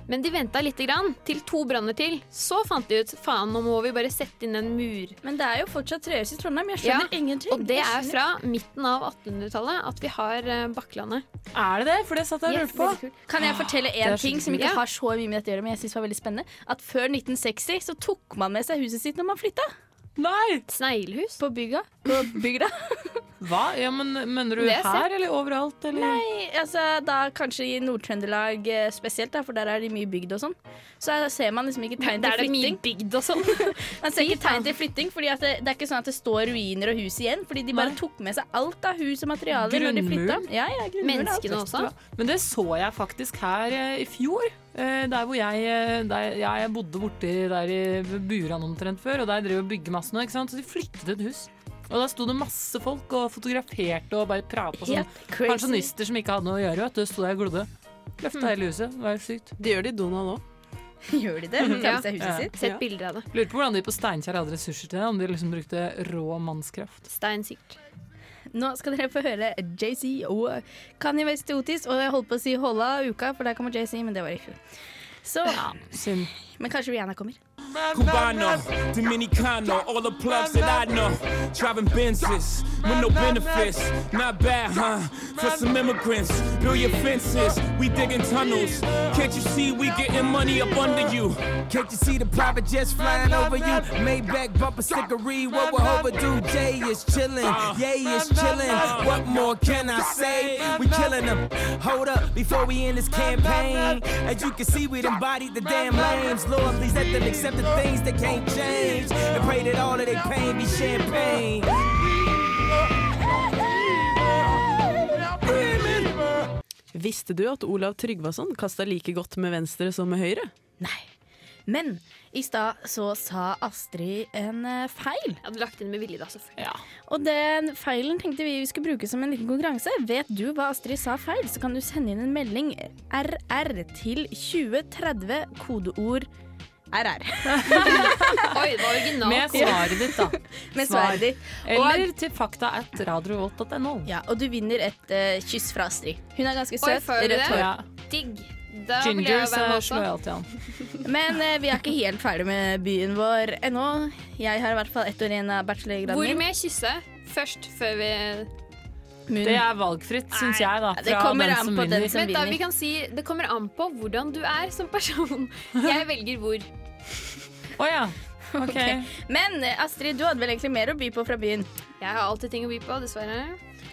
[SPEAKER 4] Men de venta lite grann, til to branner til. Så fant de ut faen, nå må vi bare sette inn en mur.
[SPEAKER 2] Men det er jo fortsatt trehus i Trondheim. Jeg skjønner
[SPEAKER 4] Ja,
[SPEAKER 2] ingenting.
[SPEAKER 4] Og det er fra midten av 1800-tallet at vi har eh, Bakklandet.
[SPEAKER 5] Er det det? For det satt jeg og
[SPEAKER 4] Yes,
[SPEAKER 5] lurte på.
[SPEAKER 2] Kan jeg fortelle én ah, ting som ikke
[SPEAKER 4] Ja.
[SPEAKER 2] har så mye med dette å gjøre, men jeg syns var veldig spennende? At før 1960 så tok man med seg huset sitt når man flytta.
[SPEAKER 5] Nei!
[SPEAKER 4] Sneglehus.
[SPEAKER 2] På bygda. På bygda.
[SPEAKER 5] Hva? Ja, men Mener du
[SPEAKER 4] er
[SPEAKER 5] her eller overalt? Eller?
[SPEAKER 2] Nei, altså da kanskje i Nord-Trøndelag eh, spesielt, da, for der er det mye bygd og sånn. Så ser man liksom ikke tegn
[SPEAKER 4] Der
[SPEAKER 2] til
[SPEAKER 4] er det mye
[SPEAKER 2] flytting.
[SPEAKER 4] bygd og sånn.
[SPEAKER 2] Man ser ikke tegn til flytting, fordi det, det er ikke sånn at det står ruiner og hus igjen. Fordi de bare
[SPEAKER 5] Nei.
[SPEAKER 2] tok med seg alt av hus og materialer når de flytta. Ja, ja.
[SPEAKER 4] Menneskene også.
[SPEAKER 5] Men det så jeg faktisk her eh, i fjor. Eh, Der hvor jeg, eh, der, jeg bodde borti der i Buran omtrent før, og der drev og bygde masse nå. Ikke sant? Så de flyttet et hus. Og der sto det masse folk og fotograferte og bare prata sånn.
[SPEAKER 2] Yep.
[SPEAKER 5] Pensjonister som ikke hadde noe å gjøre. Vet du, sto der og glodde. Løfta hele huset. Det var helt sykt.
[SPEAKER 3] Det gjør de i Donald òg.
[SPEAKER 2] Gjør de det? Seg huset
[SPEAKER 5] Ja.
[SPEAKER 4] Sett bilder av det.
[SPEAKER 5] Lurer på hvordan de på Steinkjer hadde ressurser til det. Om de liksom brukte rå mannskraft.
[SPEAKER 4] Stein sikkert.
[SPEAKER 2] Nå skal dere få høre JC og Kanye West til Otis. Og jeg holdt på å si Holla uka, for der kommer JC, men det var i fjor. Så,
[SPEAKER 5] Synd.
[SPEAKER 2] Men kanskje Rihanna kommer.
[SPEAKER 8] Cubano, Dominicano, all the plugs that I know. Driving Benzes with no benefits. Not bad, huh? For some immigrants, build your fences. We digging tunnels. Can't you see we getting money up under you?
[SPEAKER 6] Can't you see the private jets flying over you? Maybach bumper stickery, what we're overdue. Jay is chillin', Yay is chillin'. What more can I say? We killing them. Hold up, before we end this campaign. As you can see, we embodied the damn lames. Lord, please let them accept the things that can't change. And pray that all of their pain be champagne.
[SPEAKER 3] Visste du at Olav Tryggvason kasta like godt med venstre som med høyre?
[SPEAKER 2] Nei. Men i stad så sa Astrid en eh, feil.
[SPEAKER 4] Jeg hadde lagt inn med vilje, da, selvfølgelig.
[SPEAKER 5] Ja.
[SPEAKER 2] Og den feilen tenkte vi vi skulle bruke som en liten konkurranse. Vet du hva Astrid sa feil, så kan du sende inn en melding RR til 2030, kodeord RR.
[SPEAKER 4] Oi, det var originalt.
[SPEAKER 5] Med svaret ditt, da.
[SPEAKER 2] Med svaret ditt.
[SPEAKER 5] Eller til fakta at radiovolt.no.
[SPEAKER 2] Ja, og du vinner et uh, kyss fra Astrid. Hun er ganske søt. Rødt hår.
[SPEAKER 5] Ja.
[SPEAKER 4] Digg. Da
[SPEAKER 5] Gingers
[SPEAKER 4] være
[SPEAKER 5] eh,
[SPEAKER 4] med
[SPEAKER 5] slår jeg
[SPEAKER 4] også.
[SPEAKER 5] alltid an.
[SPEAKER 2] Men uh, vi er ikke helt ferdig med byen vår ennå. Jeg har i hvert fall ett år igjen av bachelorgraden
[SPEAKER 4] Hvor
[SPEAKER 2] min.
[SPEAKER 4] med kysse først, før vi
[SPEAKER 2] Munn.
[SPEAKER 5] Det er valgfritt, syns jeg, da.
[SPEAKER 2] det
[SPEAKER 5] Fra
[SPEAKER 2] kommer
[SPEAKER 5] den
[SPEAKER 2] an
[SPEAKER 5] som
[SPEAKER 2] på den
[SPEAKER 5] vinner.
[SPEAKER 2] som-
[SPEAKER 4] da,
[SPEAKER 2] vinner.
[SPEAKER 4] vi kan si Det kommer an på hvordan du er som person. Jeg velger hvor.
[SPEAKER 5] Å ja. OK.
[SPEAKER 2] Men eh, Astrid, du hadde vel egentlig mer å by på fra byen?
[SPEAKER 4] Jeg har alltid ting å by på, dessverre.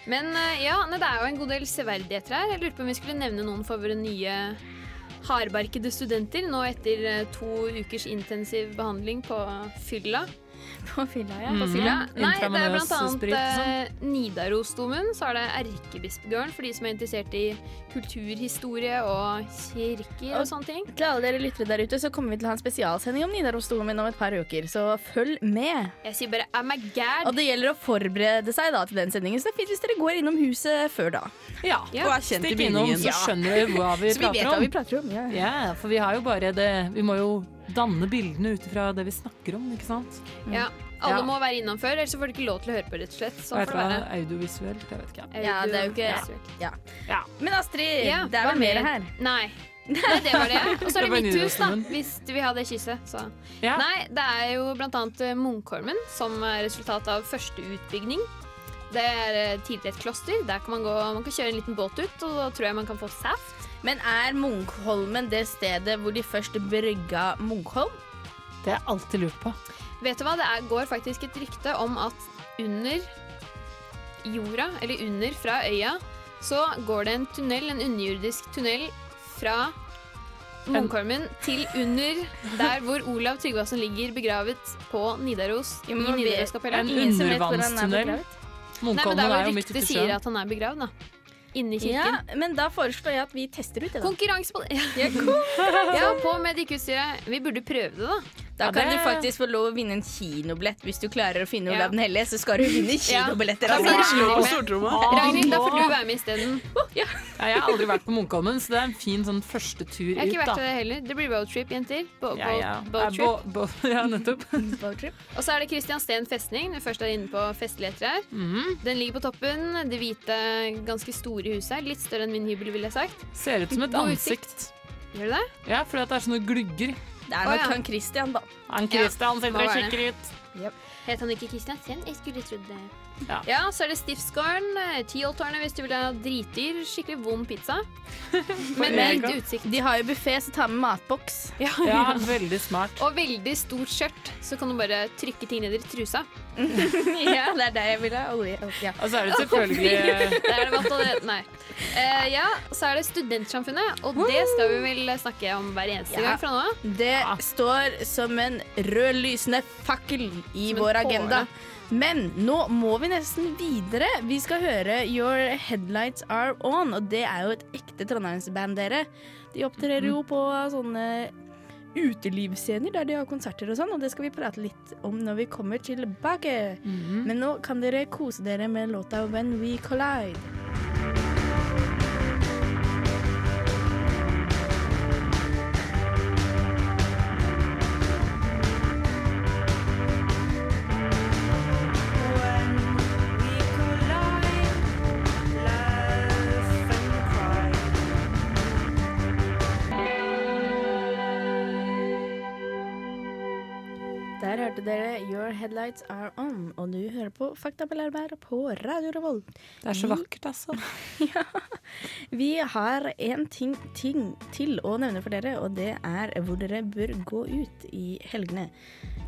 [SPEAKER 4] Men eh, ja, nei, det er jo en god del severdigheter her. Jeg lurte på om vi skulle nevne noen for våre nye hardbarkede studenter nå etter eh, to ukers intensiv behandling på fylla.
[SPEAKER 2] På fylla, ja.
[SPEAKER 4] På fylla. Mm. Nei, det er blant annet
[SPEAKER 5] sprit sånn.
[SPEAKER 4] eh, Nidarosdomen. Så er det Erkebispegården for de som er interessert i kulturhistorie og kirker og sånne ting.
[SPEAKER 2] Til alle dere lyttere der ute, så kommer vi til å ha en spesialsending om Nidarosdomen om et par uker, så følg med.
[SPEAKER 4] Jeg sier bare am I gad?
[SPEAKER 2] Og det gjelder å forberede seg da til den sendingen, så det er fint hvis dere går innom huset før da.
[SPEAKER 5] Ja.
[SPEAKER 4] Ja.
[SPEAKER 3] Og er kjent i
[SPEAKER 5] Stikk innom,
[SPEAKER 3] bygningen.
[SPEAKER 5] så skjønner vi hva vi
[SPEAKER 2] Så vi vet
[SPEAKER 5] om.
[SPEAKER 2] hva vi prater om. Ja.
[SPEAKER 5] Ja, for vi har jo bare det Vi må jo danne bildene ut ifra det vi snakker om, ikke sant?
[SPEAKER 4] Ja. Alle
[SPEAKER 5] Ja.
[SPEAKER 4] må være innenfor, ellers får du ikke lov til å høre på, rett og slett. Sånn
[SPEAKER 5] jeg
[SPEAKER 4] får det være.
[SPEAKER 5] Audiovisuelt? Jeg vet ikke.
[SPEAKER 2] Ja, det er jo ikke-
[SPEAKER 4] Audiovisuelt.
[SPEAKER 2] Ja. Men Astrid,
[SPEAKER 4] Ja,
[SPEAKER 2] det er vel mer her.
[SPEAKER 4] Nei. Nei, det var det. Og så er
[SPEAKER 5] Det
[SPEAKER 4] det mitt hus, da. Hvis du vil ha det kysset. Så.
[SPEAKER 5] Ja.
[SPEAKER 4] Nei, det er jo blant annet eh, Munkholmen, som er resultat av første utbygging. Det er eh, tidligere et kloster. Der kan man gå Man kan kjøre en liten båt ut, og da tror jeg man kan få saft.
[SPEAKER 2] Men er Munkholmen det stedet hvor de først brygga Munkholm?
[SPEAKER 5] Det har jeg alltid lurt på.
[SPEAKER 4] Vet du hva, det er, går faktisk et rykte om at under jorda, eller under fra øya, så går det en tunnel, en underjordisk tunnel fra Munkholmen til under der hvor Olav Tryggvason ligger begravet på Nidaros.
[SPEAKER 2] Jo,
[SPEAKER 4] I Nidaroskapellet.
[SPEAKER 5] En
[SPEAKER 2] hvor er
[SPEAKER 5] undervannstunnel.
[SPEAKER 2] begravet.
[SPEAKER 4] Nei, men
[SPEAKER 5] Munkholmen
[SPEAKER 4] det er
[SPEAKER 5] er
[SPEAKER 4] jo
[SPEAKER 5] jo midt
[SPEAKER 4] ryktet sier at han er begravd, da. Inni kirken.
[SPEAKER 2] Ja, men da foreslår jeg at vi tester ut det. da.
[SPEAKER 4] Konkurranse på det! Ja, på med dykkeutstyret. Vi burde prøve det, da.
[SPEAKER 2] Da
[SPEAKER 5] Ja,
[SPEAKER 2] kan
[SPEAKER 5] det-
[SPEAKER 2] du faktisk få lov å vinne en kinobillett. Hvis du klarer å finne Olav den hellige, så skal du vinne kinobilletter. Altså.
[SPEAKER 4] Ragnhild da får du være med isteden.
[SPEAKER 5] Ja, jeg har aldri vært på Munkholmen, så det er en fin sånn første tur
[SPEAKER 4] Jeg har ikke
[SPEAKER 5] ut,
[SPEAKER 4] vært det heller. Det blir roadtrip, jenter. Bo
[SPEAKER 5] Ja, ja.
[SPEAKER 4] boat
[SPEAKER 5] bo- bo- ja, nettopp.
[SPEAKER 4] Og så er det Kristiansten festning. Når vi først er inne på festligheter her.
[SPEAKER 5] Mhm.
[SPEAKER 4] Den ligger på toppen. Det hvite, ganske store huset. Litt større enn min hybel, ville jeg sagt.
[SPEAKER 5] Ser ut som et ansikt.
[SPEAKER 4] Gjør det det?
[SPEAKER 5] Ja, fordi at det er sånne glugger.
[SPEAKER 2] Det er
[SPEAKER 4] nok
[SPEAKER 2] nok
[SPEAKER 4] ja.
[SPEAKER 2] han Christian, da.
[SPEAKER 5] Han Christian sitter
[SPEAKER 4] og
[SPEAKER 5] og
[SPEAKER 4] være
[SPEAKER 5] ut.
[SPEAKER 4] Het han ikke Kristiansten? Jeg skulle trodd det.
[SPEAKER 5] Ja.
[SPEAKER 4] Ja, så er det Stiftsgården, eh, Tyholttårnet hvis du vil ha dritdyr, skikkelig vond pizza. Men med utsikt.
[SPEAKER 2] De har jo buffé, så ta med matboks.
[SPEAKER 4] Ja,
[SPEAKER 5] Ja, veldig smart.
[SPEAKER 4] Og veldig stort skjørt, så kan du bare trykke ting ned i trusa.
[SPEAKER 2] ja, det er det jeg vil ha. Olje. Ja.
[SPEAKER 5] Og så er det selvfølgelig
[SPEAKER 4] Det er det allerede. Nei. Uh, ja, så er det Studentsamfunnet, og det skal vi vel snakke om hver eneste
[SPEAKER 2] Ja.
[SPEAKER 4] gang fra nå av.
[SPEAKER 2] Det står som en rød lysende fakkel i
[SPEAKER 4] Som
[SPEAKER 2] vår agenda. Men nå må vi nesten videre. Vi skal høre Your Headlights Are On, og det er jo et ekte trondheimsband, dere. De opptrer jo på sånne utelivsscener der de har konserter og sånn, og det skal vi prate litt om når vi kommer tilbake. Men nå kan dere kose dere med låta When We Collide. Dere Your Headlights Are On, og du hører på Fakta på Lærbær på Radio Revolt.
[SPEAKER 5] Det er så vakkert, altså. ja.
[SPEAKER 2] Vi har en ting, ting til å nevne for dere, og det er hvor dere bør gå ut i helgene.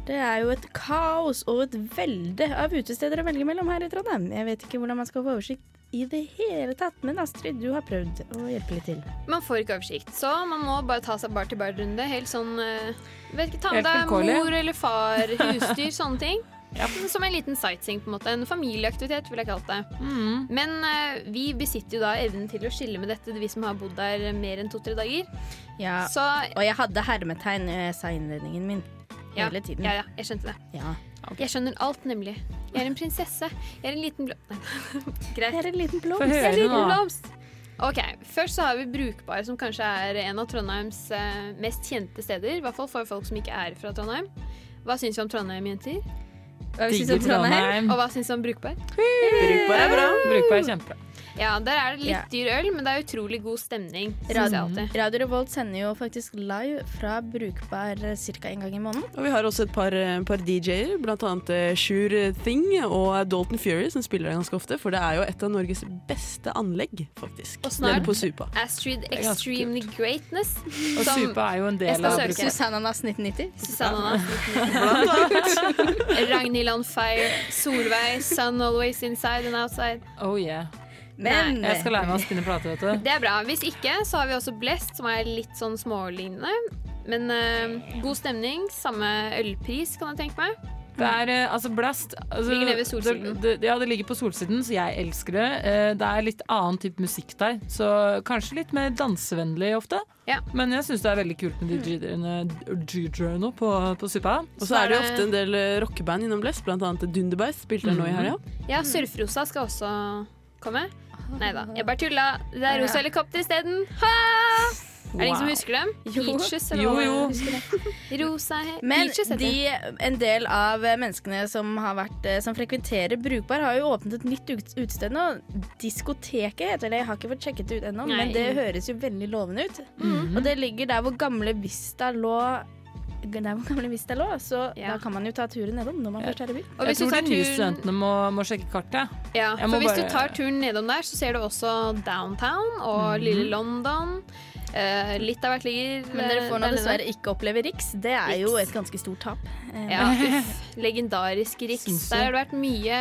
[SPEAKER 2] Det er jo et kaos og et velde av utesteder å velge mellom her i Trondheim. Jeg vet ikke hvordan man skal få oversikt i det hele tatt, men Astrid, du har prøvd å hjelpe litt til.
[SPEAKER 4] Man får ikke oversikt, så man må bare ta seg bar til bar-runde. Helt sånn eh, vet ikke, Ta med deg mor eller far, husdyr, sånne ting.
[SPEAKER 5] Ja.
[SPEAKER 4] Som en liten sightseeing, på en måte. En familieaktivitet, vil jeg kalle det.
[SPEAKER 5] Mm.
[SPEAKER 4] Men uh, vi besitter jo da evnen til å skille med dette, vi som har bodd der mer enn to-tre dager.
[SPEAKER 2] Ja,
[SPEAKER 4] Så
[SPEAKER 2] og jeg hadde hermetegn jeg sa innledningen min.
[SPEAKER 4] ja,
[SPEAKER 2] Hele tiden.
[SPEAKER 4] ja, ja, jeg skjønte det.
[SPEAKER 2] Ja.
[SPEAKER 4] Jeg skjønner alt, nemlig. Jeg er en prinsesse. Jeg er en liten blomst Greit.
[SPEAKER 2] Jeg er en liten blomst.
[SPEAKER 4] Jeg er en liten blomst. Ok, Først så har vi Brukbar, som kanskje er en av Trondheims eh, mest kjente steder. I hvert fall for folk som ikke er fra Trondheim. Hva syns vi om Trondheim, jenter?
[SPEAKER 2] Hva syns om Trondheim?
[SPEAKER 4] Og hva syns du om Brukbar?
[SPEAKER 3] Brukbar er bra.
[SPEAKER 5] Brukbar er kjempebra.
[SPEAKER 4] Ja, Der er det litt dyr øl, men det er utrolig god stemning.
[SPEAKER 2] Radio. Radio Revolt sender jo faktisk live fra Brukbar ca. en gang i måneden.
[SPEAKER 3] Og vi har også et par, eh, par DJ-er, annet eh, Thing og Dalton Fury, som spiller der ganske ofte. For det er jo et av Norges beste anlegg, faktisk.
[SPEAKER 4] Og snart-
[SPEAKER 3] på Supa.
[SPEAKER 4] Astrid Extremely Greatness.
[SPEAKER 5] Og Supa er jo en del av. Brukbar.
[SPEAKER 2] Susanne Nass 1990.
[SPEAKER 4] Susanne Ragnhild on fire. Solveig. Sun always inside and outside.
[SPEAKER 5] Oh yeah.
[SPEAKER 2] Men
[SPEAKER 5] Jeg skal lære meg å spinne plate, vet du.
[SPEAKER 4] Det er bra. Hvis ikke, så har vi også Blest, som er litt sånn smålignende. Men uh, god stemning. Samme ølpris, kan jeg tenke meg.
[SPEAKER 5] Det er eh, altså Blast altså,
[SPEAKER 4] Ligger nede ved solsiden.
[SPEAKER 5] Det, det, ja, det ligger på solsiden, så jeg elsker det. Eh, Det er litt annen type musikk der, så kanskje litt mer dansevennlig ofte.
[SPEAKER 4] Ja.
[SPEAKER 5] Men jeg syns det er veldig kult med de DJ-ene DJ-ene på, på Suppa.
[SPEAKER 3] Og så er det jo ofte en del eh, rockeband innom Blest, blant annet Dunderbeist spilte der nå i helga.
[SPEAKER 4] Ja, Surfrosa skal også komme. Nei da, jeg bare tulla. Det er Rosa Helikopter isteden. Ha! Er det ingen som husker dem?
[SPEAKER 2] Jo.
[SPEAKER 4] Peaches, eller
[SPEAKER 5] Jo, jo.
[SPEAKER 4] Husker? Rosa
[SPEAKER 2] Men
[SPEAKER 4] Peaches
[SPEAKER 2] de, en del av menneskene som, har vært, eh, som frekventerer Brukbar, har jo åpnet et nytt ut- utested nå. Diskoteket heter det. Jeg har ikke fått sjekket det ut ennå, men det høres jo veldig lovende ut.
[SPEAKER 5] Mhm.
[SPEAKER 2] Og det ligger der hvor gamle Vista lå. Der hvor gamle Vista lå, så
[SPEAKER 4] Ja.
[SPEAKER 2] da kan man jo ta turen nedom når man
[SPEAKER 5] Ja.
[SPEAKER 2] først er i byen.
[SPEAKER 4] Og
[SPEAKER 5] Jeg tror de nye
[SPEAKER 4] turen
[SPEAKER 5] studentene må, må sjekke kartet.
[SPEAKER 4] Ja,
[SPEAKER 5] Jeg
[SPEAKER 4] for hvis
[SPEAKER 5] bare-
[SPEAKER 4] du tar turen nedom der, så ser du også downtown og
[SPEAKER 5] Mhm.
[SPEAKER 4] lille London. Eh, litt av hvert ligger
[SPEAKER 2] Men dere får nå dessverre ikke oppleve Riks. Det er jo et ganske stort tap. Eh,
[SPEAKER 4] Ja, uff. Legendarisk Riks. Der har det vært mye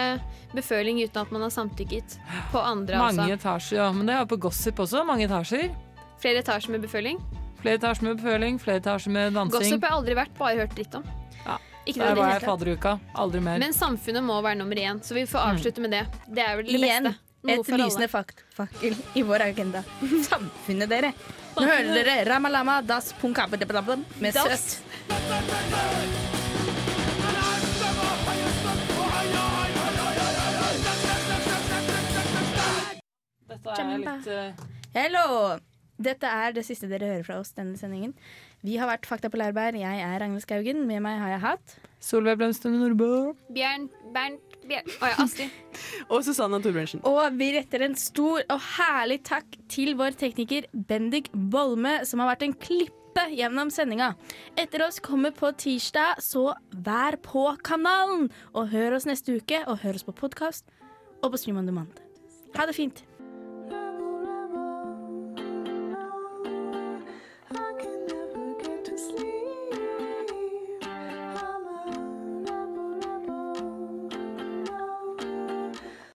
[SPEAKER 4] beføling uten at man har samtykket. På andre,
[SPEAKER 5] Mange
[SPEAKER 4] altså.
[SPEAKER 5] etasjer, ja. Men det er jo på Gossip også. Mange etasjer.
[SPEAKER 4] Flere etasjer med beføling.
[SPEAKER 5] Flere etasjer med beføling, flere etasjer med dansing.
[SPEAKER 4] Gossip har jeg aldri vært, bare hørt dritt om.
[SPEAKER 5] Ja.
[SPEAKER 4] Ikke
[SPEAKER 5] Der var jeg fadderuka. Aldri mer.
[SPEAKER 4] Men samfunnet må være nummer én, så vi får avslutte med det. Det er vel det
[SPEAKER 2] Igjen.
[SPEAKER 4] beste. Noe
[SPEAKER 2] Et lysende fakkel i vår agenda. Samfunnet, dere. Nå hører dere Ramalama Das Punkabedabadabam med søt.
[SPEAKER 5] Dette er litt eh,
[SPEAKER 2] Hello! Dette er det siste dere hører fra oss denne sendingen. Vi har vært Fakta på Lærbær. Jeg er Ragnhild Skaugen. Med meg har jeg hatt
[SPEAKER 5] Solveig Blomsten Nordbø.
[SPEAKER 4] Bjørn, Bernt, Å ja, Astrid.
[SPEAKER 3] Og Susanna Torbjørnsen.
[SPEAKER 2] Og vi retter en stor og herlig takk til vår tekniker Bendik Bolme, som har vært en klippe gjennom sendinga. Etter oss kommer på tirsdag, så vær på kanalen! Og hør oss neste uke, og hør oss på podkast og på Stream on Demand. Ha det fint.